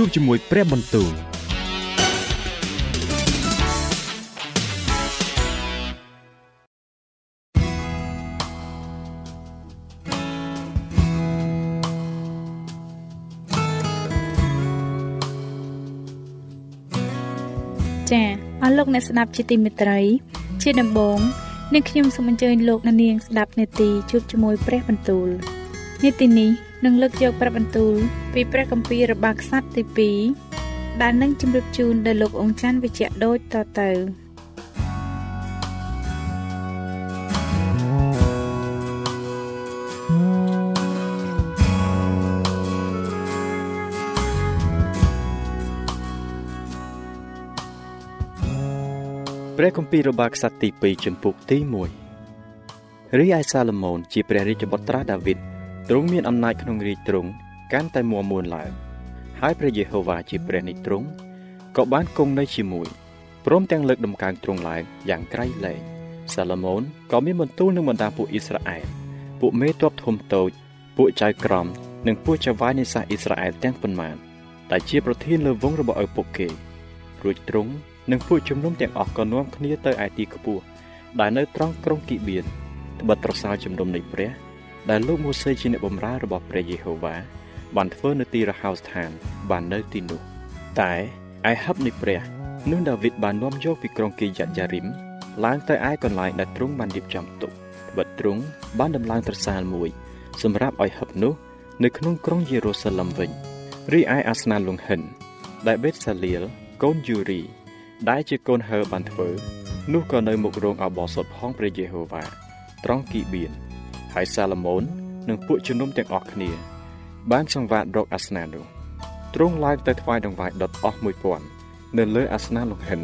ជួបជាមួយព្រះបន្ទូលចាអស់លោកអ្នកស្ដាប់ជាទីមេត្រី ជាដំបូងនាងខ្ញុំសូមអញ្ជើញលោកអ្នកនាងស្ដាប់នេតិជួបជាមួយព្រះបន្ទូលនេតិនេះ នឹងលើកយកព្រះបន្ទូលពីព្រះគម្ពីររបស់ខ្សត្រទី2ដែលនឹងជម្រាបជូនដល់លោកអង្គច័ន្ទវិជ្ជៈដូចតទៅព្រះគម្ពីររបស់ខ្សត្រទី2ចំពុកទី1រីឯសាឡូមោនជាព្រះរាជបុត្រាដាវីត ទ្រង់មានអំណាចក្នុងរាជទ្រង់កាន់តែមួមួនឡើងហើយព្រះយេហូវ៉ាជាព្រះនៃទ្រង់ក៏បានគង់នៅជាមួយព្រមទាំងលើកដំកើងទ្រង់ឡើងយ៉ាងក្រៃលែងសាឡូមោនក៏មានបន្ទូលនឹងបណ្ដាពួកអ៊ីស្រាអែលពួកមេទ័ពធំតូច ពួកចៅក្រម និងពួកចៅវាយនៃសាសអ៊ីស្រាអែលទាំងប៉ុន្មានដែលជាប្រធានលើវងរបស់ឪពុកគេរួចទ្រង់និងពួកជំនុំទាំងអស់ក៏នាំគ្នាទៅឯទីខ្ពស់ដែលនៅត្រង់ក្រុងគីបៀនត្បិតត្រសាលជំនុំនៃព្រះ ដែលលោកម៉ូសេជាអ្នកបម្រើរបស់ព្រះយេហូវ៉ាបានធ្វើនៅទីរហោស្ថាន បាននៅទីនោះ តែឯហឹបនៃព្រះនោះដាវីតបាននាំយកពីក្រុងគីយ៉ាត់យ៉ារីមឡើងទៅឯកន្លែងដែលទ្រង់បានរៀបចំទុកត្បិតទ្រង់បានដំឡើងត្រសាលមួយ សម្រាប់ឲ្យហឹបនោះ នៅក្នុងក្រុងយេរូសាឡឹមវិញរីឯអាសនាលង្ហិន ដែលបេតសាលៀលកូនយូរី ដែលជាកូនហើបានធ្វើ នោះក៏នៅមុខរោងអបអសុតផងព្រះយេហូវ៉ាត្រង់គីបៀន ហើយសាឡូមោននិងពួកជំនុំទាំងអស់គ្នា បានសង្វាតរកអាសនានោះទ្រង់ឡើងទៅថ្វាយដង្វាយដុតអស់1000នៅលើអាសនាលង្ហិន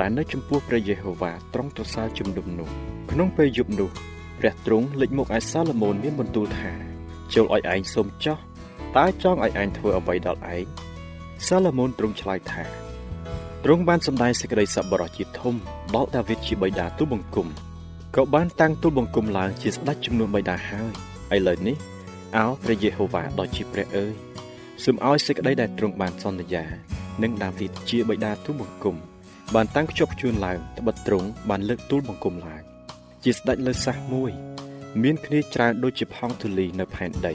ដែលនៅចំពោះព្រះយេហូវ៉ាត្រង់ទ្រសាលជំនុំនោះក្នុងពេលយប់នោះព្រះទ្រង់លេចមកឲ្យសាឡូមោនមានបន្ទូលថាចូលឲ្យឯងសុំចោះតើចង់ឲ្យឯងធ្វើអ្វីដល់ឯងសាឡូមោនទ្រង់ឆ្លើយថាទ្រង់បានសម្ដែងសេចក្តីសប្បុរសជាធំដល់ដាវីតជាបិតាទូបង្គំ ក៏បានតាំងទូលបង្គំឡើងជាស្ដេចចំនួនបិតាហើយឥឡូវនេះអោព្រះយេហូវ៉ាដ៏ជាព្រះអើយសូមឲ្យសេចក្តីដែលទ្រង់បានសន្យានឹងដាវីតជាបិតាទូលបង្គំបានតាំងខ្ជាប់ខ្ជួនឡើងត្បិតទ្រង់បានលើកទូលបង្គំឡើង ជាស្ដេចលើសះមួយ មានគ្នាច្រើនដូចជាផោងធូលីនៅផែនដី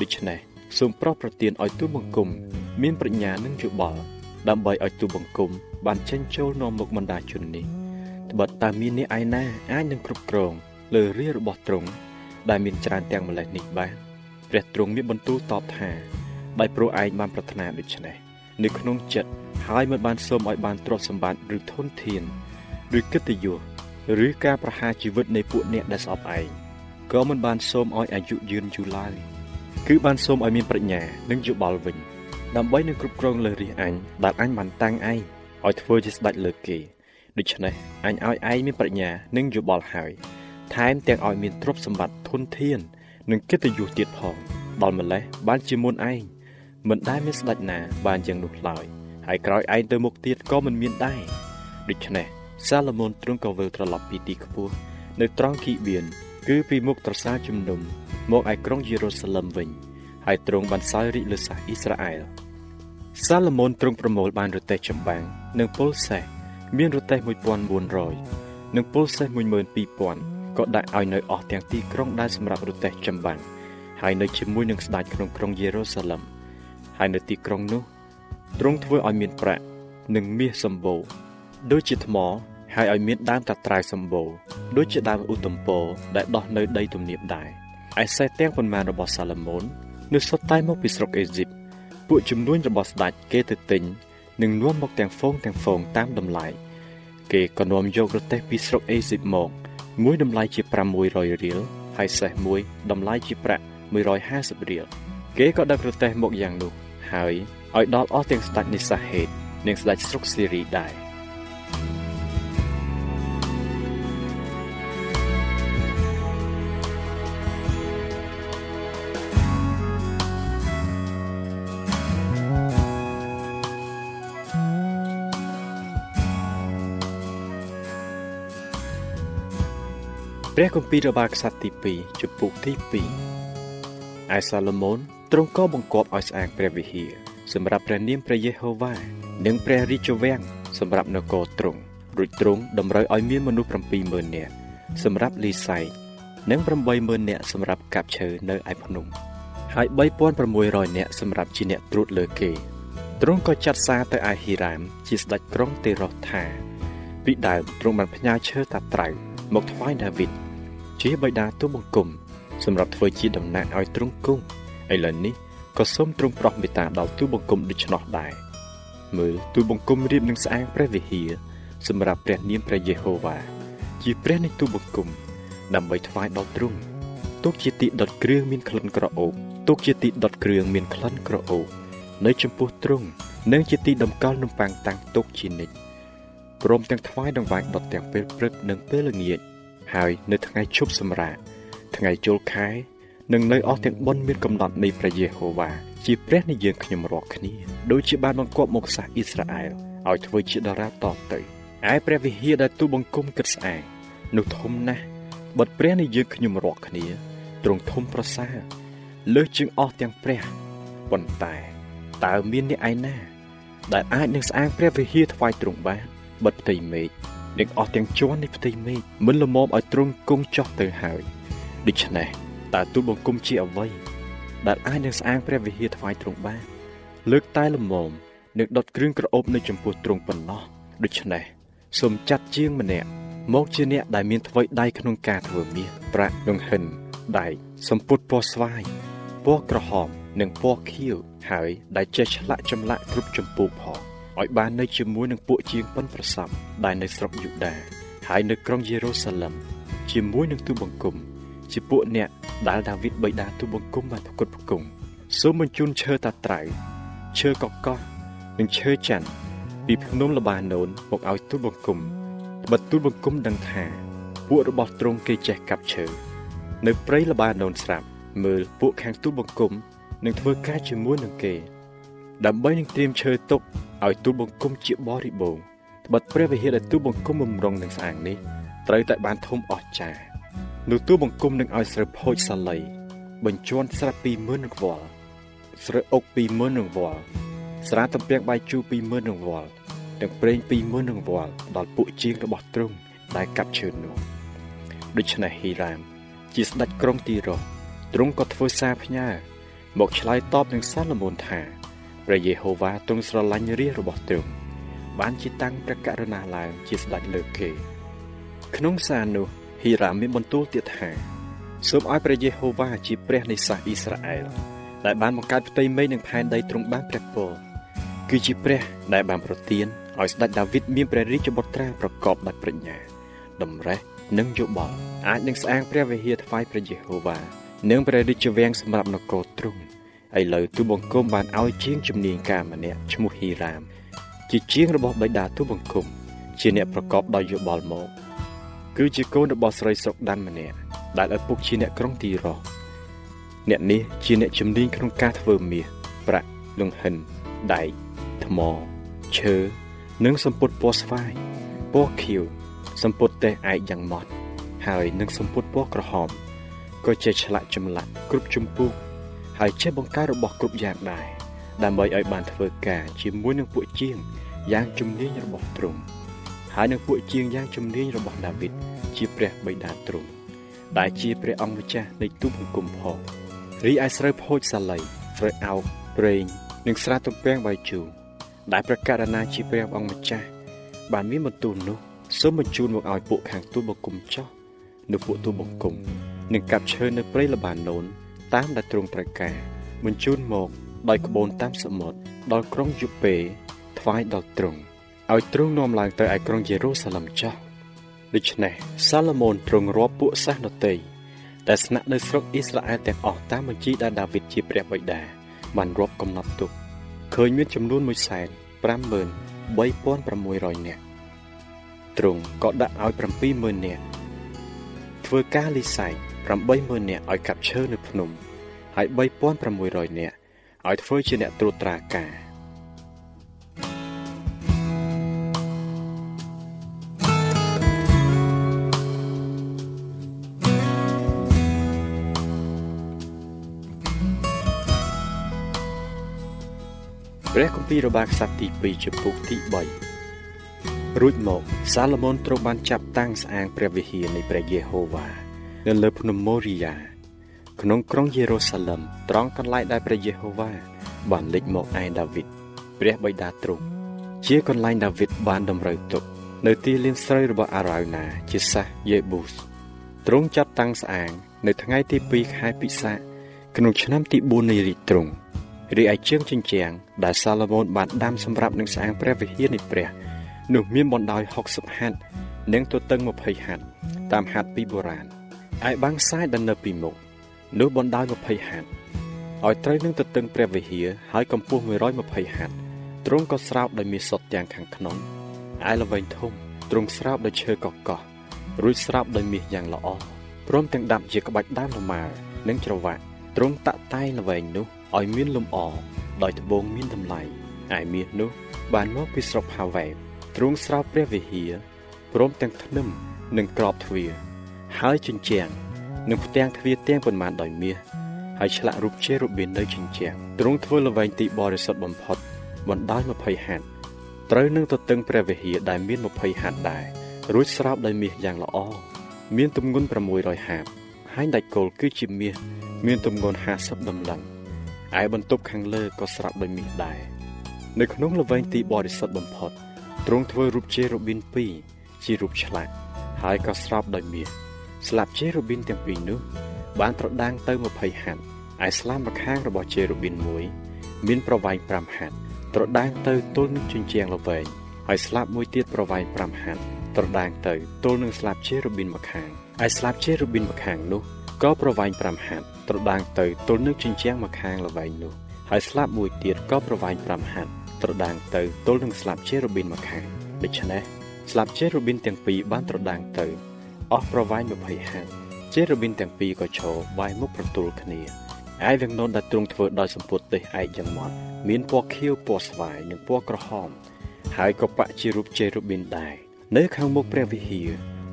ដូច្នេះសូមប្រោសប្រទានឲ្យទូលបង្គំមានប្រាជ្ញានិងយោបល់ដើម្បីឲ្យទូបង្គំបានចេញចូលនាំមុខបណ្ដាជននេះ ត្បិតតើមានអ្នកឯណាអាចនឹងគ្រប់គ្រងលើរាជរបស់ទ្រង់ដែលមានច្រើនទាំងម្លេះនេះបានព្រះទ្រង់មានបន្ទូលតបថាដោយព្រោះឯងបានប្រាថ្នាដូច្នេះនៅក្នុងចិត្តហើយមិនបានសូមឲ្យបានទ្រព្យសម្បត្តិឬធនធានឬកិត្តិយសឬការប្រហារជីវិតនៃពួកអ្នកដែលស្អប់ឯងក៏មិនបានសូមឲ្យអាយុយឺនយូរឡើយគឺបានសូមឲ្យមានប្រាជ្ញានិងយោបល់វិញ ដើម្បីនឹងគ្រប់គ្រងលើរាជអញដែលអញបានតាំងឯងឲ្យធ្វើជាស្ដេចលើគេ ដូច្នេះអញឲ្យឯងមានប្រាជ្ញានិងយោបល់ហើយថែមទាំងឲ្យមានទ្រព្យសម្បត្តិធនធាន និងកិត្តិយសទៀតផងដល់ម្លេះបានជាមុនឯងមិនដែលមានស្ដេចណា បានយ៉ាងនោះឡើយហើយក្រោយឯងទៅមុខទៀតក៏មិនមានដែរដូច្នេះសាឡូមោនទ្រង់ក៏វិលត្រឡប់ពីទីខ្ពស់នៅត្រង់គីបៀនគឺពីមុខត្រសាជំនុំមកឯក្រុងយេរូសាឡឹមវិញហើយទ្រង់បានសោយរាជលើសាសអ៊ីស្រាអែលសាឡូមោនទ្រង់ប្រមូលបានរទេះចម្បាំងនិងពលសេះ មានរទេះ1400និងពលសេះ12000ក៏ដាក់ឲ្យនៅអស់ទាំងទីក្រុងដែលសម្រាប់រទេះចម្បាំងហើយនៅជាមួយនឹងស្ដេចក្នុងក្រុងយេរូសាឡឹមហើយនៅទីក្រុងនោះទ្រង់ធ្វើឲ្យមានប្រាក់និងមាសសម្បូរដូចជាថ្មហើយឲ្យមានដើមតាត្រៅសម្បូរដូចជាដើមឧត្តមពរដែលដុះនៅដីទំនាបដែរឯសេះទាំងប៉ុន្មានរបស់សាឡូមោននៅសុទ្ធតែមកពីស្រុកអេស៊ីបពួកជំនួញរបស់ស្ដេចគេទៅទិញ និងនាំមកទាំងហ្វូងទាំងហ្វូងតាមតម្លៃគេក៏នាំយករទេះពីស្រុកអេស៊ីបមកមួយតម្លៃជា600រៀលហើយសេះមួយតម្លៃជាប្រាក់150រៀលគេក៏ដឹករទេះមកយ៉ាងនោះហើយឲ្យដល់អស់ទាំងស្ដេចនិសាហេតនិងស្ដេចស្រុកសេរីដែរ ព្រះគម្ពីររបស់ក្សត្រទី2ជំពូកទី2ឯសាឡូមោនទ្រង់ក៏បង្គាប់ឲ្យស្អាងព្រះវិហារសម្រាប់ព្រះនាមព្រះយេហូវ៉ានិងព្រះរាជវាំងសម្រាប់នគរទ្រង់រួចទ្រង់តម្រូវឲ្យមានមនុស្ស70000នាក់សម្រាប់លីសៃនិង80000នាក់សម្រាប់កាប់ឈើនៅឯភ្នំហើយ3600នាក់សម្រាប់ជាអ្នកត្រួតលើគេទ្រង់ក៏ចាត់សារទៅឯហ៊ីរ៉ាមជាស្ដេចក្រុងទេរ៉ូថាពីដើមទ្រង់បានផ្ញើឈើតាត្រៅមកថ្វាយដាវីត ជាបិតាទូបង្គំសម្រាប់ធ្វើជាតំណាក់ឲ្យទ្រង់គង់ឥឡូវនេះក៏សូមទ្រង់ប្រោះមេត្តាដល់ទូបង្គំដូច្នោះដែរមើលទូបង្គំរៀបនឹងស្អាងព្រះវិហារសម្រាប់ព្រះនាមព្រះយេហូវ៉ាជាព្រះនៃទូបង្គំដើម្បីថ្វាយដល់ទ្រង់ទុកជាទីដុតគ្រឿងមានក្លិនក្រអូបទុកជាទីដុតគ្រឿងមានក្លិនក្រអូបនៅចំពោះទ្រង់និងជាទីតម្កល់នំប៉័ងតាំងទុកជានិច្ចព្រមទាំងថ្វាយដង្វាយដុតទាំងពេលព្រឹកនិងពេលល្ងាច ហើយនៅថ្ងៃឈប់សម្រាកថ្ងៃចូលខែនិងនៅអស់ទាំងបុណ្យមានកំណត់នៃព្រះយេហូវ៉ាជាព្រះនៃយើងខ្ញុំរាល់គ្នាដូចជាបានបង្គាប់មកសាសអ៊ីស្រាអែលឲ្យធ្វើជាតារាតទៅឯព្រះវិហារដែលទូបង្គំគិតស្អាងនោះធំណាស់បិទព្រះនៃយើងខ្ញុំរាល់គ្នាទ្រង់ធំប្រសើរលើសជាងអស់ទាំងព្រះប៉ុន្តែតើមានអ្នកឯណាដែលអាចនឹងស្អាងព្រះវិហារថ្វាយទ្រង់បានបិទផ្ទៃមេឃ និងអស់ទាំងជាន់នៃផ្ទៃមេឃមិនលមមឲ្យទ្រង់គង់ចុះទៅហើយដូច្នេះតើទូលបង្គំជាអ្វីដែលអាចនឹងស្អាងព្រះវិហារថ្វាយទ្រង់បានលើកតែលមមនិងដុតគ្រឿងក្រអូបនៅចំពោះទ្រង់ប៉ុណ្ណោះដូច្នេះសូមចាត់ជាងម្នាក់មកជាអ្នកដែលមានថ្វីដៃក្នុងការធ្វើមាសប្រាក់និងហិនដៃសម្ពុតពណ៌ស្វាយពណ៌ក្រហមនិងពណ៌ខៀវហើយដែលចេះឆ្លាក់ចម្លាក់គ្រប់ចម្ពោះផង ឲ្យបាននៅជាមួយនឹងពួកជាងប៉ុនប្រសពដែលនៅស្រុកយូដាហើយនៅក្រុងយេរូសាឡឹមជាមួយនឹងទូបង្គំជាពួកអ្នកដែលដាវីតបិតាទូបង្គំបានប្រគត់ប្រគង់សូមបញ្ជូនឈើតាត្រៅឈើកកោះនិងឈើច័ន្ទពីភ្នំលបាណូនមកឲ្យទូលបង្គំបើទូលបង្គំដឹងថាពួករបស់ទ្រង់គេចេះកាប់ឈើនៅព្រៃលបាណូនស្រាប់មើលពួកខាងទូលបង្គំនឹងធ្វើការជាមួយនឹងគេ ដើម្បីនឹងត្រៀមឈើទុកឲ្យទូលបង្គំជាបរិបូរណ៍ត្បិតព្រះវិហារដែលទូលបង្គំបំរុងនឹងស្អាងនេះត្រូវតែបានធំអស្ចារ្យនោះទូលបង្គំនឹងឲ្យស្រូវផូចសាលីបញ្ជាន់ស្រាប់20000នឹងវល់ស្រូវអុក20000នឹងវល់ស្រាទំពាំងបាយជូរ20000នឹងវល់ទាំងប្រេង20000នឹងវល់ដល់ពួកជាងរបស់ទ្រង់ដែលកាប់ឈើនោះដូច្នេះហ៊ីរ៉ាមជាស្ដេចក្រុងទីរ៉ូទ្រង់ក៏ធ្វើសារផ្ញើមកឆ្លើយតបនឹងសាឡូមោនថា ព្រះយេហូវ៉ាទ្រង់ស្រឡាញ់រាជរបស់ទ្រង់បានជាតាំងព្រះករុណាឡើងជាស្ដេចលើគេ ក្នុងសារនោះហ៊ីរ៉ាមានបន្ទូលទៀតថាសូមឲ្យព្រះយេហូវ៉ាជាព្រះនៃសាសអ៊ីស្រាអែលដែលបានបង្កើតផ្ទៃមេឃនិងផែនដីទ្រង់បានព្រះពរគឺជាព្រះដែលបានប្រទានឲ្យស្ដេចដាវីតមានព្រះរាជបុត្រាប្រកបដោយប្រាជ្ញា តម្រេះនិងយោបល់អាចនឹងស្អាងព្រះវិហារថ្វាយព្រះយេហូវ៉ានិងព្រះរាជវាំងសម្រាប់នគរទ្រង់ ឥឡូវទូបង្គំបានឲ្យជាងជំនាញការម្នាក់ឈ្មោះហ៊ីរ៉ាម ជាជាងរបស់បិតាទូបង្គំជាអ្នកប្រកបដោយយោបល់មកគឺជាកូនរបស់ស្រីស្រុកដានម្នាក់ដែលឪពុកជាអ្នកក្រុងទីរ៉ូអ្នកនេះជាអ្នកជំនាញក្នុងការធ្វើមាសប្រាក់លង្ហិនដែកថ្មឈើនិងសម្ពុតពណ៌ស្វាយពណ៌ខៀវសម្ពុតតេះឯកយ៉ាងម៉ត់ហើយនិងសម្ពុតពណ៌ក្រហមក៏ចេះឆ្លាក់ចម្លាក់គ្រប់ចម្ពោះ ហើយចេះបង្កើតរបស់គ្រប់យ៉ាងដែរដើម្បីឲ្យបានធ្វើការជាមួយនឹងពួកជាងយ៉ាងជំនាញរបស់ទ្រង់ហើយនឹងពួកជាងយ៉ាងជំនាញរបស់ដាវីតជាព្រះបិតាទ្រង់ដែលជាព្រះអង្គម្ចាស់នៃទូបង្គំផងរីឯស្រូវផូចសាលីស្រូវអោបប្រេងនិងស្រាទំពាំងបាយជូរដែលប្រកាសណាជាព្រះអង្គម្ចាស់បានមានបន្ទូលនោះសូមបញ្ជូនមកឲ្យពួកខាងទូលបង្គំចោះនៅពួកទូលបង្គំនឹងកាប់ឈើនៅព្រៃលបាណូន តាមដែលទ្រង់ត្រូវការបញ្ជូនមកដោយក្បូនតាមសមុទ្រដល់ក្រុងយូពេថ្វាយដល់ទ្រង់ឲ្យទ្រង់នាំឡើងទៅឯក្រុងយេរូសាឡឹមចោះដូច្នេះសាឡូមោនទ្រង់រាប់ពួកសាសនតីដែលស្នាក់នៅស្រុកអ៊ីស្រាអែលទាំងអស់តាមបញ្ជីដែលដាវីតជាព្រះបិតាបានរាប់កំណត់ទុកឃើញមានចំនួន1សែន53600នាក់ទ្រង់ក៏ដាក់ឲ្យ70000នាក់ធ្វើការលិស័យ 80000នាក់ឲ្យកាប់ឈើនៅភ្នំហើយ3600នាក់ឲ្យធ្វើជាអ្នកត្រួតត្រាការព្រះគម្ពីររបស់ខ្សត្រទី2ចំពុកទី3រួចមកសាឡូមោនត្រូវបានចាប់តាំងស្អាងព្រះវិហារនៃព្រះយេហូវ៉ា នៅលើភ្នំម៉ូរីយ៉ាក្នុងក្រុងយេរូសាឡឹមត្រង់កន្លែងដែលព្រះយេហូវ៉ាបានលេចមកឯដាវីតព្រះបិតាទ្រង់ជាកន្លែងដាវីតបានតម្រូវទុកនៅទីលានស្រូវរបស់អារ៉ៅណាជាសាសយេប៊ូសទ្រង់ចាត់តាំងស្អាង នៅថ្ងៃទី2ខែពិសាខក្នុងឆ្នាំទី4នៃរាជទ្រង់រីឯជើងជញ្ជាំងដែលសាឡូមោនបានដាំសម្រាប់នឹងស្អាងព្រះវិហារនៃព្រះនោះមានបណ្ដោយ60ហត្ថនិងទទឹង20ហត្ថតាមហត្ថពីបុរាណ ឯបាំងសាយដែលនៅពីមុខនោះបណ្ដោយ20ហត្ថឲ្យត្រូវនឹងទទឹងព្រះវិហារហើយកម្ពស់120ហត្ថទ្រង់ក៏ស្រោបដោយមាសសុទ្ធទាំងខាងក្នុងឯល្វែងធំទ្រង់ស្រោបដោយឈើកកោះរួចស្រោបដោយមាសយ៉ាងល្អព្រមទាំងដាប់ជាក្បាច់ដើមលម៉ាល់និងច្រវាក់ទ្រង់តាក់តែងល្វែងនោះឲ្យមានលំអដោយត្បូងមានតម្លៃឯមាសនោះ បានមកពីស្រុកហាវ៉ែទ្រង់ស្រោបព្រះវិហារព្រមទាំងធ្នឹមនិងក្របទ្វារ ហើយជញ្ជាំងនិងផ្ទាំងទ្វារទាំងប៉ុន្មានដោយមាសហើយឆ្លាក់រូបជេរូប៊ីននៅជញ្ជាំងទ្រង់ធ្វើល្វែងទីបរិសុទ្ធបំផុតបណ្ដោយ20ហត្ថត្រូវនឹងទទឹងព្រះវិហារដែលមាន20ហត្ថដែររួចស្រោបដោយមាសយ៉ាងល្អមានទម្ងន់600ហាបហើយដាច់គោលគឺជាមាសមានទម្ងន់50តម្លឹងឯបន្ទប់ខាងលើក៏ស្រោបដោយមាសដែរនៅក្នុងល្វែងទីបរិសុទ្ធបំផុតទ្រង់ធ្វើរូបជេរូប៊ីន2ជារូបឆ្លាក់ហើយក៏ស្រោបដោយមាស ស្លាបជេរូប៊ីនទាំងពីរនោះ បានប្រដាងទៅ20ហត្ថឯស្លាម្ខាងរបស់ជេរូប៊ីនមួយ មានប្រវែង5ហត្ថត្រដាងទៅទល់នឹងជញ្ជាំងល្វែងហើយស្លាបមួយទៀតប្រវែង5ហត្ថត្រដាងទៅទល់នឹងស្លាបជេរូប៊ីនម្ខាងឯស្លាបជេរូប៊ីនម្ខាងនោះក៏ប្រវែង5ហត្ថត្រដាងទៅទល់នឹងជញ្ជាំងម្ខាងល្វែងនោះហើយស្លាបមួយទៀតក៏ប្រវែង5ហត្ថត្រដាងទៅទល់នឹងស្លាបជេរូប៊ីនម្ខាងដូច្នេះស្លាបជេរូប៊ីនទាំងពីរបានត្រដាងទៅ អស់ប្រវែង20ហត្ថជេរូប៊ីនទាំងពីរក៏ឈរវាយមុខប្រទល់គ្នាឯវាំងននដែលទ្រង់ធ្វើដោយសម្ពុតទេសឯកយ៉ាងម៉ត់មានពណ៌ខៀវពណ៌ស្វាយនិងពណ៌ក្រហម ហើយក៏បាក់ជារូបជេរូប៊ីនដែរនៅខាងមុខព្រះវិហារ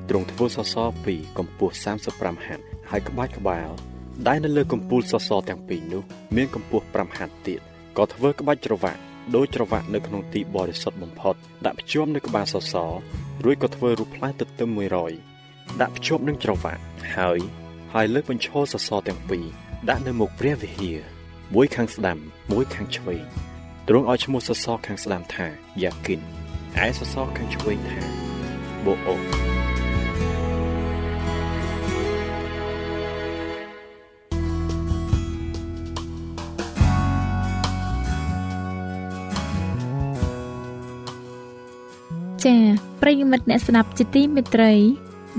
ទ្រង់ធ្វើសសរពីរកម្ពស់35ហត្ថហើយក្បាច់ក្បាលដែលនៅលើកំពូលសសរទាំងពីរនោះមានកម្ពស់5ហត្ថទៀតក៏ធ្វើក្បាច់ច្រវាក់ដោយច្រវាក់នៅក្នុងទីបរិសុទ្ធបំផុតដាក់ភ្ជាប់នៅក្បាលសសររួចក៏ធ្វើរូបផ្លែទទឹម100 ដាក់ភ្ជាប់នឹងច្រវាក់ហើយហើយលើកបញ្ឈរសសរទាំងពីរដាក់នៅមុខព្រះវិហារមួយខាងស្ដាំមួយខាងឆ្វេងទ្រង់ឲ្យឈ្មោះសសរខាងស្ដាំថាយ៉ាគិនឯសសរខាងឆ្វេងថាបូអូចា៎ប្រិយមិត្តអ្នកស្ដាប់ជាទីមេត្រី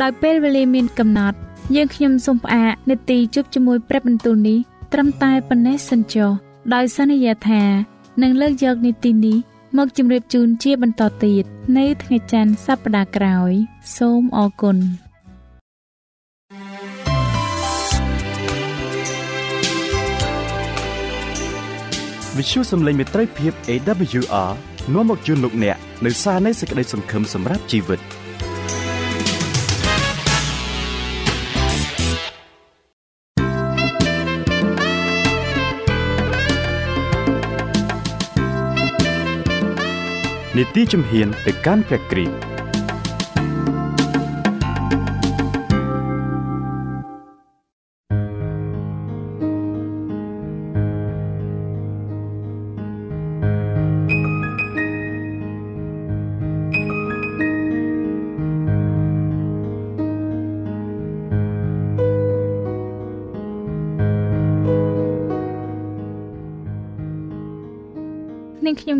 ដោយពេលវេលាមានកំណត់ យើងខ្ញុំសូមផ្អាកនាទីជប់ជាមួយព្រឹបបន្ទូលនេះត្រឹមតែប៉ុណ្ណេះសិនចុះដោយសន្យាថានឹងលើកយកនាទីនេះមកជម្រាបជូនជាបន្តទៀតនៅថ្ងៃច័ន្ទសប្តាហ៍ក្រោយ សូមអរគុណវិទ្យុសំឡេងមេត្រីភាព AWR នាំមកជូនលោកអ្នកនៅសារនៃសេចក្តីសង្ឃឹមសម្រាប់ជីវិត នីតិជំហានទៅកាន់ព្រះគ្រីស្ទ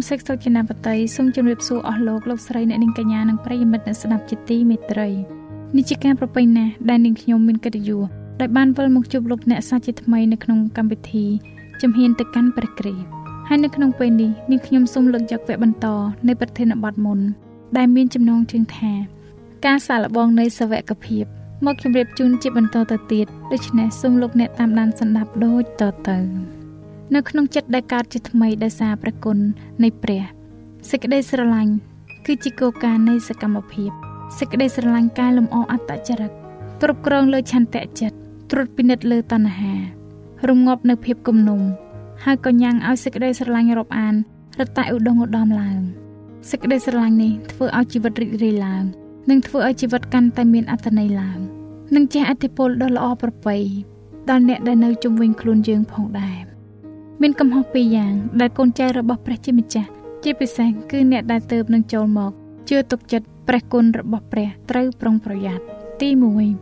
នាងខ្ញុំសេកសុចនាបតីសូមជម្រាបសួរអស់លោកលោកស្រីអ្នកនាងកញ្ញានិងប្រិយមិត្តអ្នកស្ដាប់ជាទីមេត្រីនេះជាការប្រពៃណាស់ដែលនាងខ្ញុំមានកិត្តិយសដែលបានវិលមកជួបលោកអ្នកសាជាថ្មីនៅក្នុងកម្មវិធីជំហានទៅកាន់ព្រះគ្រីស្ទហើយនៅក្នុងពេលនេះនាងខ្ញុំសូមលើកយកវគ្គបន្តនៃប្រធានបទមុន ដែលមានចំណងជើងថា ការសាកល្បងនៃសវកភាពមកជម្រាបជូនជាបន្តទៅទៀតដូច្នេះសូមលោកអ្នកតាមដានស្ដាប់ដូចតទៅ នៅក្នុងចិត្តដែលកើតជាថ្មីដោយសារព្រះគុណនៃព្រះសេចក្តីស្រឡាញ់គឺជាគោលការណ៍នៃសកម្មភាពសេចក្តីស្រឡាញ់កែលម្អអត្តចរិតគ្រប់គ្រងលើឆន្ទៈចិត្តត្រួតពិនិត្យលើតណ្ហា រងាប់នៅភាពគំនុំហើយក៏ញ៉ាំងឲ្យសេចក្តីស្រឡាញ់រាប់អានរតែឧដុង្គឧត្តមឡើងសេចក្តីស្រឡាញ់នេះធ្វើឲ្យជីវិតរីករាយឡើង និងធ្វើឲ្យជីវិតកាន់តែមានអត្ថន័យឡើងនិងជះឥទ្ធិពលដ៏ល្អប្រពៃដល់អ្នកដែលនៅជុំវិញខ្លួនយើងផងដែរ មានកំហុសពីរយ៉ាង ដែលកូនចៅរបស់ព្រះជាម្ចាស់ជាពិសេសគឺអ្នកដែលទៅនឹងចូលមកជឿទុកចិត្តព្រះគុណរបស់ព្រះត្រូវប្រុងប្រយ័ត្នទី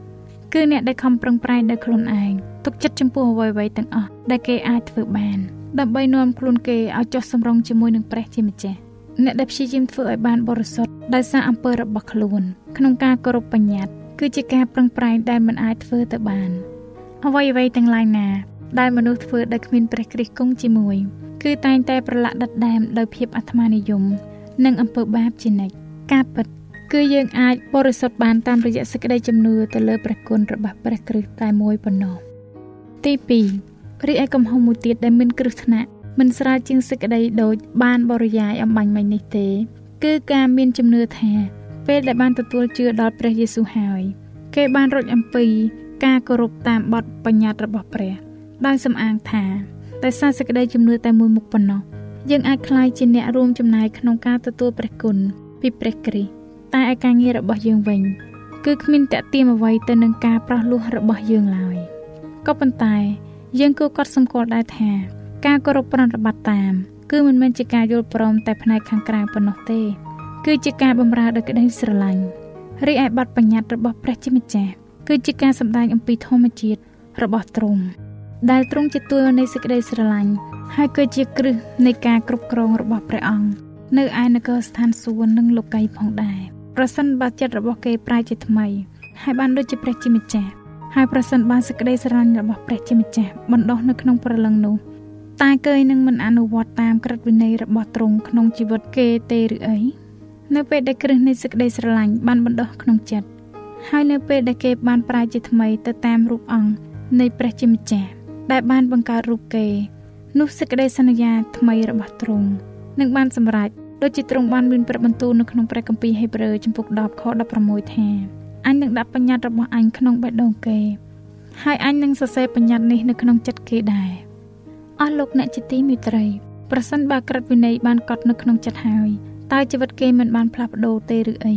1គឺអ្នកដែលខំប្រឹងប្រែងដោយខ្លួនឯងទុកចិត្តចំពោះអ្វីៗទាំងអស់ដែលគេអាចធ្វើបានដើម្បីនាំខ្លួនគេឲ្យចុះសម្រុងជាមួយនឹងព្រះជាម្ចាស់អ្នកដែលព្យាយាមធ្វើឲ្យបានបរិសុទ្ធដោយសារអំពើរបស់ខ្លួន ក្នុងការគោរពបញ្ញត្តិគឺជាការប្រឹងប្រែងដែលមិនអាចធ្វើទៅបានអ្វីអ្វីទាំងឡាយណា ដែលមនុស្សធ្វើដោយគ្មានព្រះគ្រីស្ទគង់ជាមួយគឺតែងតែប្រឡាក់ដិតដែមដោយភាពអាត្មានិយម និងអំពើបាបជានិច្ចការពិតគឺយើងអាចបរិសុទ្ធបានតាមរយៈសេចក្តីជំនឿទៅលើព្រះគុណរបស់ព្រះគ្រីស្ទតែមួយប៉ុណ្ណោះទី2រីឯកំហុសមួយទៀតដែលមានគ្រឹះថ្នាក់មិនស្រាលជាងសេចក្តីដូចបានបរិយាយអំបញ្ញមិញនេះទេ គឺការមានជំនឿថា ពេលដែលបានទទួលជឿដល់ព្រះយេស៊ូវហើយ គេបានរត់អំពី ការគោរពតាមបទបញ្ញត្តិរបស់ព្រះ ដោយសំអាងថាតែសារសេចក្តីជំនឿតែមួយមុខប៉ុណ្ណោះយើងអាចក្លាយជាអ្នករួមចំណែកក្នុងការទទួលព្រះគុណពីព្រះគ្រីស្ទតែឯការងាររបស់យើងវិញ គឺគ្មានតេទៀមអ្វីទៅនឹងការប្រោះលោះរបស់យើងឡើយក៏ប៉ុន្តែ យើងគួរកត់សម្គាល់ដែរថាការគោរពប្រណិប័តតាម គឺមិនមែនជាការយល់ព្រមតែផ្នែកខាងក្រៅប៉ុណ្ណោះទេ គឺជាការបម្រើដោយក្តីស្រឡាញ់រីឯបទបញ្ញត្តិរបស់ព្រះជាម្ចាស់គឺជាការសម្ដែងអំពីធម្មជាតិរបស់ទ្រង់ ដែលទ្រង់ជាទួលនៃសេចក្តីស្រឡាញ់ហើយគឺជាគ្រឹះនៃការគ្រប់គ្រងរបស់ព្រះអង្គនៅឯនគរស្ថានសួគ៌និងលោកីផងដែរប្រសិនបើចិត្តរបស់គេប្រែជាថ្មីហើយបានដូចជាព្រះជាម្ចាស់ហើយប្រសិនបើសេចក្តីស្រឡាញ់របស់ព្រះជាម្ចាស់បណ្ដុះនៅក្នុងព្រលឹងនោះតែគេនឹងមិនអនុវត្តតាមក្រឹតវិន័យរបស់ទ្រង់ក្នុងជីវិតគេទេឬអីនៅពេលដែលគ្រឹះនៃសេចក្តីស្រឡាញ់បានបណ្ដុះក្នុងចិត្តហើយនៅពេលដែលគេបានប្រែជាថ្មីទៅតាមរូបអង្គនៃព្រះជាម្ចាស់ ដែលបានបង្កើតរូបគេ នោះសេចក្តីសន្យាថ្មីរបស់ទ្រង់នឹងបានសម្រេចដូចជាទ្រង់បានមានព្រះបន្ទូលនៅក្នុងព្រះគម្ពីរហេព្រើរចំពុក10ខ16ថាអញនឹងដាក់បញ្ញត្តិរបស់អញក្នុងបេះដូងគេ ហើយអញនឹងសរសេរបញ្ញត្តិនេះនៅក្នុងចិត្តគេដែរអស់លោកអ្នកជាទីមេត្រីប្រសិនបើក្រឹតវិន័យបានកត់នៅក្នុងចិត្តហើយតើជីវិតគេមិនបានផ្លាស់ប្ដូរទេឬអី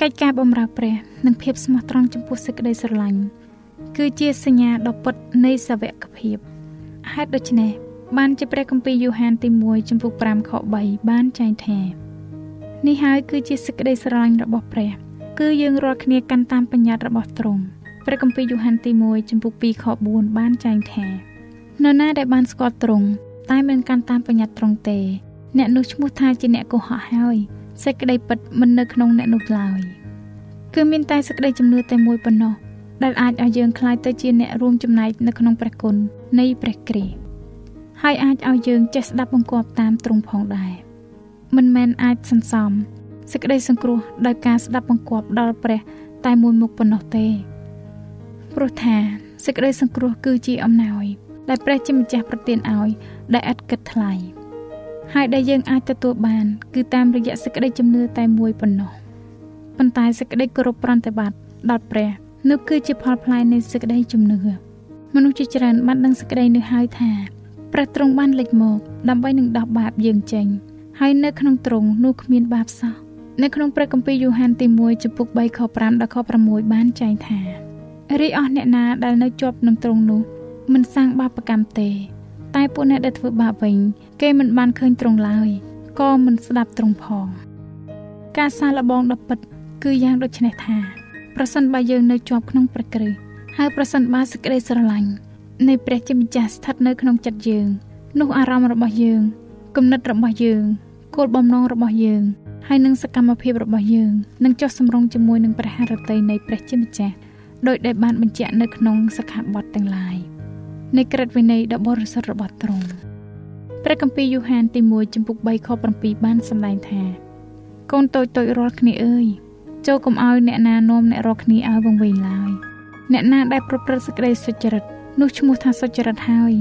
កិច្ចការបម្រើព្រះនិងភាពស្មោះត្រង់ចំពោះសេចក្តីស្រឡាញ់ គឺជាសញ្ញាដ៏ពិតនៃសាវកភាពហេតុដូច្នេះបានជាព្រះគម្ពីរយ៉ូហានទី1ចំពុក5ខ3បានចែងថានេះហើយគឺជាសេចក្តីស្រឡាញ់របស់ព្រះ គឺយើងរាល់គ្នាកាន់តាមបញ្ញត្តិរបស់ទ្រង់ព្រះគម្ពីរយ៉ូហានទី1ចំពុក2ខ4បានចែងថានរណាដែលបានស្គាល់ទ្រង់តែមិនកាន់តាមបញ្ញត្តិទ្រង់ទេ អ្នកនោះឈ្មោះថាជាអ្នកកុហកហើយសេចក្តីពិតមិននៅក្នុងអ្នកនោះឡើយគឺមានតែសេចក្តីជំនឿតែមួយប៉ុណ្ណោះ ដែលអាចឲ្យយើងក្លាយទៅជាអ្នករួមចំណែកនៅក្នុងព្រះគុណនៃព្រះគ្រីស្ទហើយអាចឲ្យយើងចេះស្ដាប់បង្គាប់តាមទ្រង់ផងដែរមិនមែនអាចសន្សំសេចក្តីសង្គ្រោះដោយការស្ដាប់បង្គាប់ដល់ព្រះតែមួយមុខប៉ុណ្ណោះទេព្រោះថាសេចក្តីសង្គ្រោះគឺជាអំណោយដែលព្រះជាម្ចាស់ប្រទានឲ្យដែលឥតគិតថ្លៃហើយដែលយើងអាចទទួលបាន គឺតាមរយៈសេចក្តីជំនឿតែមួយប៉ុណ្ណោះប៉ុន្តែសេចក្តីគោរពប្រតិបត្តិដល់ព្រះ នោះគឺជាផលផ្លែនៃសេចក្តីជំនឿមនុស្សជាច្រើនបានដឹងសេចក្តីនេះហើយថាព្រះទ្រង់បានលេចមកដើម្បីនឹងដោះបាបយើងចេញហើយនៅក្នុងទ្រង់នោះគ្មានបាបសោះនៅក្នុងព្រះគម្ពីរយ៉ូហានទី1ចំពុក3ខ5ដល់ខ6បានចែងថារីអស់អ្នកណាដែលនៅជាប់នឹងទ្រង់នោះមិនសាងបាបកម្មទេ តែពួកអ្នកដែលធ្វើបាបវិញ គេមិនបានឃើញទ្រង់ឡើយក៏មិនស្ដាប់ទ្រង់ផង ការសាឡបងដ៏ពិតគឺយ៉ាងដូចនេះថា ប្រសិនបើយើងនៅជាប់ក្នុងព្រះគ្រីស្ទហើយប្រសិនបើសេចក្តីស្រឡាញ់នៃព្រះជាម្ចាស់ស្ថិតនៅក្នុងចិត្តយើង នោះអារម្មណ៍របស់យើងគំនិតរបស់យើងគោលបំណងរបស់យើងហើយនឹងសកម្មភាពរបស់យើងនឹងចុះសម្រុងជាមួយនឹងព្រះハរតីនៃព្រះជាម្ចាស់ដោយដែលបានបញ្ជាក់នៅក្នុងសិក្ខាបទទាំងឡាយនៃក្រឹតវិន័យដ៏បរិសុទ្ធរបស់ទ្រង់ព្រះគម្ពីរយូហានទី1ចំពុក3ខ7បានសម្ដែងថាកូនតូចតូចរាល់គ្នាអើយ ចូលកុំឲ្យអ្នកណានាំអ្នករាល់គ្នាឲ្យវង្វេងឡើយអ្នកណាដែលប្រព្រឹត្តសេចក្តីសុចរិតនោះឈ្មោះថាសុចរិតហើយ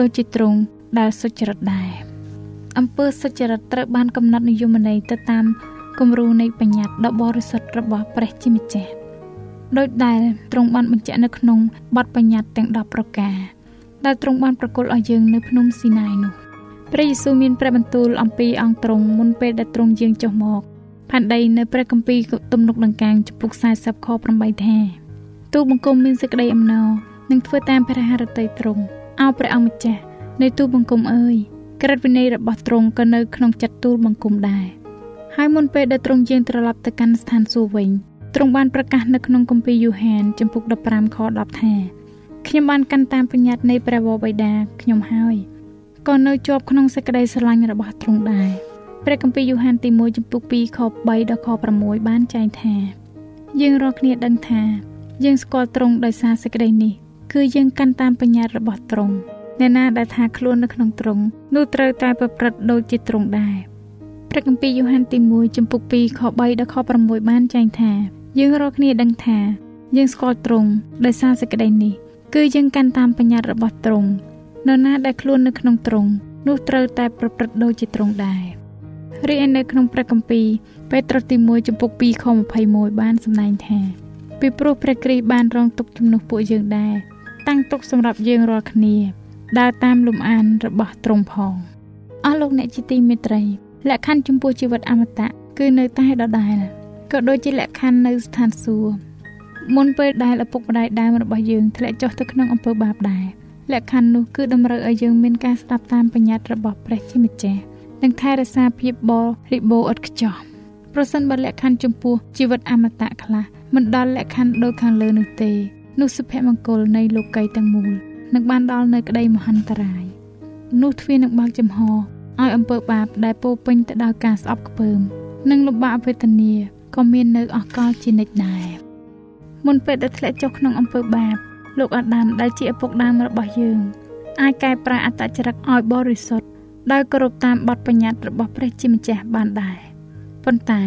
ដូចជាទ្រង់ដែលសុចរិតដែរអំពើសុចរិតត្រូវបានកំណត់និយមន័យទៅតាមគំរូនៃបញ្ញត្តិដ៏បរិសុទ្ធរបស់ព្រះជាម្ចាស់ដោយដែលទ្រង់បានបញ្ជាក់នៅក្នុងបទបញ្ញត្តិទាំង10ប្រការដែលទ្រង់បានប្រគល់ឲ្យយើងនៅភ្នំស៊ីណាយនោះព្រះយេស៊ូវមានព្រះបន្ទូលអំពីអង្គទ្រង់មុនពេលដែលទ្រង់យាងចុះមក ផានដីនៅព្រះគម្ពីរទំនុកដង្កើងចំពុក40ខ8ថាទូបង្គំមានសេចក្តីអំណរនឹងធ្វើតាមព្រះハរតីទ្រង់អោព្រះអង្គម្ចាស់នៃទូបង្គំអើយក្រឹតវិន័យរបស់ទ្រង់ក៏នៅក្នុងចិត្តទូលបង្គំដែរហើយមុនពេលដែលទ្រង់យាងត្រឡប់ទៅកាន់ស្ថានសួគ៌វិញទ្រង់បានប្រកាសនៅក្នុងគម្ពីរយូហានចំពុក15ខ10ថាខ្ញុំបានកាន់តាមបញ្ញត្តិនៃព្រះវរបិតាខ្ញុំហើយក៏នៅជាប់ក្នុងសេចក្តីស្រឡាញ់របស់ទ្រង់ដែរ ព្រះគម្ពីរយូហានទី1ចំពុក2ខ3ដល់ខ6បានចែងថា យើងរាល់គ្នាដឹងថា យើងស្គាល់ទ្រង់ដោយសារសេចក្តីនេះគឺយើងកាន់តាមបញ្ញត្តិរបស់ទ្រង់អ្នកណាដែលថាខ្លួននៅក្នុងទ្រង់នោះត្រូវតែប្រព្រឹត្តដូចជាទ្រង់ដែរព្រះគម្ពីរយូហានទី1ចំពុក2ខ3ដល់ខ6បានចែងថា យើងរាល់គ្នាដឹងថាយើងស្គាល់ទ្រង់ដោយសារសេចក្តីនេះគឺយើងកាន់តាមបញ្ញត្តិរបស់ទ្រង់នរណាដែលខ្លួននៅក្នុងទ្រង់នោះត្រូវតែប្រព្រឹត្តដូចជាទ្រង់ដែរ រីឯនៅក្នុងព្រះគម្ពីរពេត្រុសទី1ចំពុក2ខ21បានសម្ដែងថាពីព្រោះព្រះគ្រីស្ទបានរងទុកជំនួសពួកយើងដែរតាំងទុកសម្រាប់យើងរាល់គ្នាដើរតាមលំអានរបស់ទ្រង់ផងអស់លោកអ្នកជាទីមេត្រីលក្ខខណ្ឌចំពោះជីវិតអមតៈគឺនៅតែដដែលក៏ដូចជាលក្ខខណ្ឌនៅស្ថានសួគ៌មុនពេលដែលឪពុកម្ដាយដើមរបស់យើងធ្លាក់ចុះទៅក្នុងអំពើបាបដែរលក្ខខណ្ឌនោះគឺតម្រូវឲ្យយើងមានការស្ដាប់តាមបញ្ញត្តិរបស់ព្រះជាម្ចាស់ និងថែរក្សាភាពបរិបូរណ៍ឥតខ្ចោះប្រសិនបើលក្ខខណ្ឌចំពោះជីវិតអមតៈខ្លះមិនដល់លក្ខខណ្ឌដូចខាងលើនោះទេនោះសុភមង្គលនៃលោកីយទាំងមូលនឹងបានដល់នៅក្តីមហន្តរាយនោះទ្វារនឹងបើកចំហឲ្យអំពើបាបដែលពោពេញទៅដោយការស្អប់ខ្ពើម និងលំបាកវេទនាក៏មាននៅអកលជានិច្ចដែរមុនពេលដែលធ្លាក់ចុះក្នុងអំពើបាបលោកអាដាមដែលជាឪពុកដើមរបស់យើង អាចកែប្រែអត្តចរិតឲ្យបរិសុទ្ធ ដោយគោរពតាមបទបញ្ញត្តិរបស់ព្រះជាម្ចាស់បានដែរប៉ុន្តែ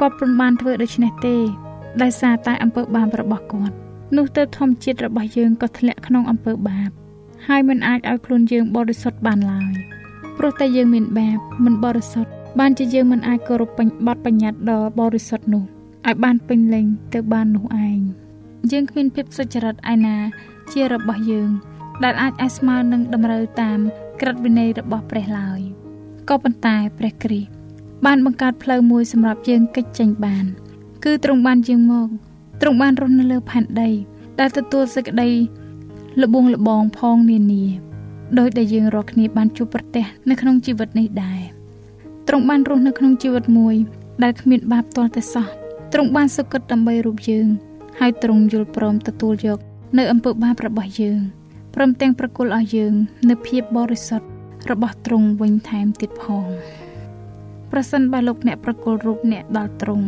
គាត់ពុំបានធ្វើដូច្នេះទេដោយសារតែអំពើបាបរបស់គាត់នោះទៅធម្មជាតិរបស់យើងក៏ធ្លាក់ក្នុងអំពើបាបហើយមិនអាចឲ្យខ្លួនយើងបរិសុទ្ធបានឡើយព្រោះតែយើងមានបាបមិនបរិសុទ្ធបានជាយើងមិនអាចគោរពបទបញ្ញត្តិដ៏បរិសុទ្ធនោះឲ្យបានពេញលេញទៅបាននោះឯងយើងគ្មានភាពសុចរិតឯណាជារបស់យើងដែលអាចឲ្យស្មើនឹងតម្រូវតាម ក្រឹតវិន័យរបស់ព្រះឡើយក៏ប៉ុន្តែព្រះគ្រីស្ទបានបង្កើតផ្លូវមួយសម្រាប់យើងកិច្ចចេញបាន គឺទ្រង់បានជាងមកទ្រង់បានរស់នៅលើផែនដី ដែលទទួលសេចក្តីលបងលបងផងនានាដោយដែលយើងរាល់គ្នាបានជួបប្រទះនៅក្នុងជីវិតនេះដែរទ្រង់បានរស់នៅក្នុងជីវិតមួយ ដែលគ្មានបាបទាល់តែសោះទ្រង់បានសុគតដើម្បីរូបយើង ហើយទ្រង់យល់ព្រមទទួលយក នៅអំពើបាបរបស់យើង ព្រមទាំងប្រគល់ឲ្យយើងនៅភាពបរិសុទ្ធរបស់ទ្រង់វិញថែមទៀតផងប្រសិនបើលោកអ្នកប្រគល់រូបអ្នកដល់ទ្រង់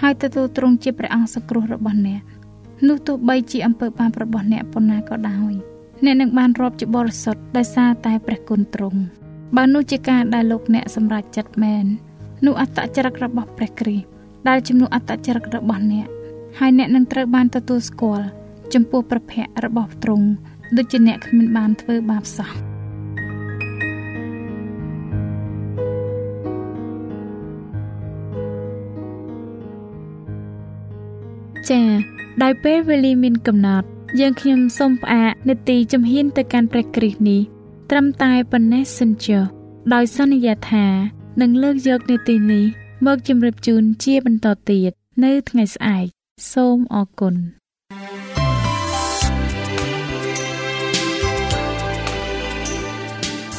ហើយទទួលទ្រង់ជាព្រះអង្គសង្គ្រោះរបស់អ្នកនោះទោះបីជាអំពើបាបរបស់អ្នកប៉ុណ្ណាក៏ដោយអ្នកនឹងបានរាប់ជាបរិសុទ្ធដោយសារតែព្រះគុណទ្រង់បើនោះជាការដែលលោកអ្នកសម្រេចចិត្តមែននោះអត្តចរិតរបស់ព្រះគ្រីស្ទដែលជំនួសអត្តចរិតរបស់អ្នកហើយអ្នកនឹងត្រូវបានទទួលស្គាល់ចំពោះព្រះភ័ក្ត្ររបស់ទ្រង់ ដូចជាអ្នកគ្មានបានធ្វើបាបសោះចា៎ដោយពេលវេលាមានកំណត់ យើងខ្ញុំសូមផ្អាកនេតិជំហានទៅកាន់ព្រះគ្រីស្ទនេះត្រឹមតែប៉ុណ្ណេះសិនចុះដោយសន្យាថានឹងលើកយកនេតិនេះមកជម្រាបជូនជាបន្តទៀតនៅថ្ងៃស្អែកសូមអរគុណ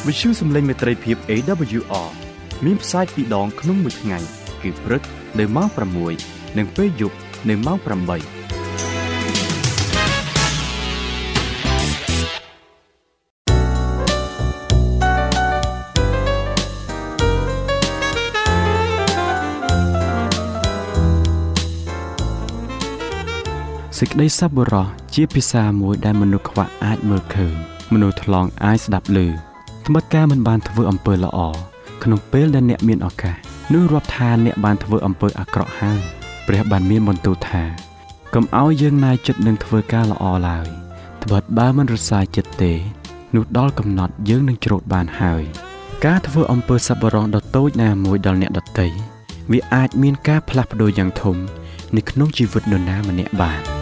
វិទ្យុសំឡេងមេត្រីភាព AWR មានផ្សាយពីរដងក្នុងមួយថ្ងៃគឺព្រឹកនៅម៉ោង6និងពេលយប់នៅម៉ោង8េចក្តីសប្បុរសជាភាសាមួយដែលមនុស្សខ្វះអាចមើលឃើញមនុស្សថ្លង់អាចស្ដាប់ឮ ត្បិតការមិនបានធ្វើអំពើល្អក្នុងពេលដែលអ្នកមានឱកាសនោះរាប់ថាអ្នកបានធ្វើអំពើអាក្រក់ហើយព្រះបានមានបន្ទូលថាកុំឲ្យយើងណាយចិត្តនឹងធ្វើការល្អឡើយត្បិតបើមិនរសាយចិត្តទេនោះដល់កំណត់យើងនឹងច្រូតបានហើយ ការធ្វើអំពើសប្បុរសដ៏តូចណាមួយដល់អ្នកដទៃវាអាចមានការផ្លាស់ប្ដូរយ៉ាងធំនៅក្នុងជីវិតនរណាម្នាក់បាន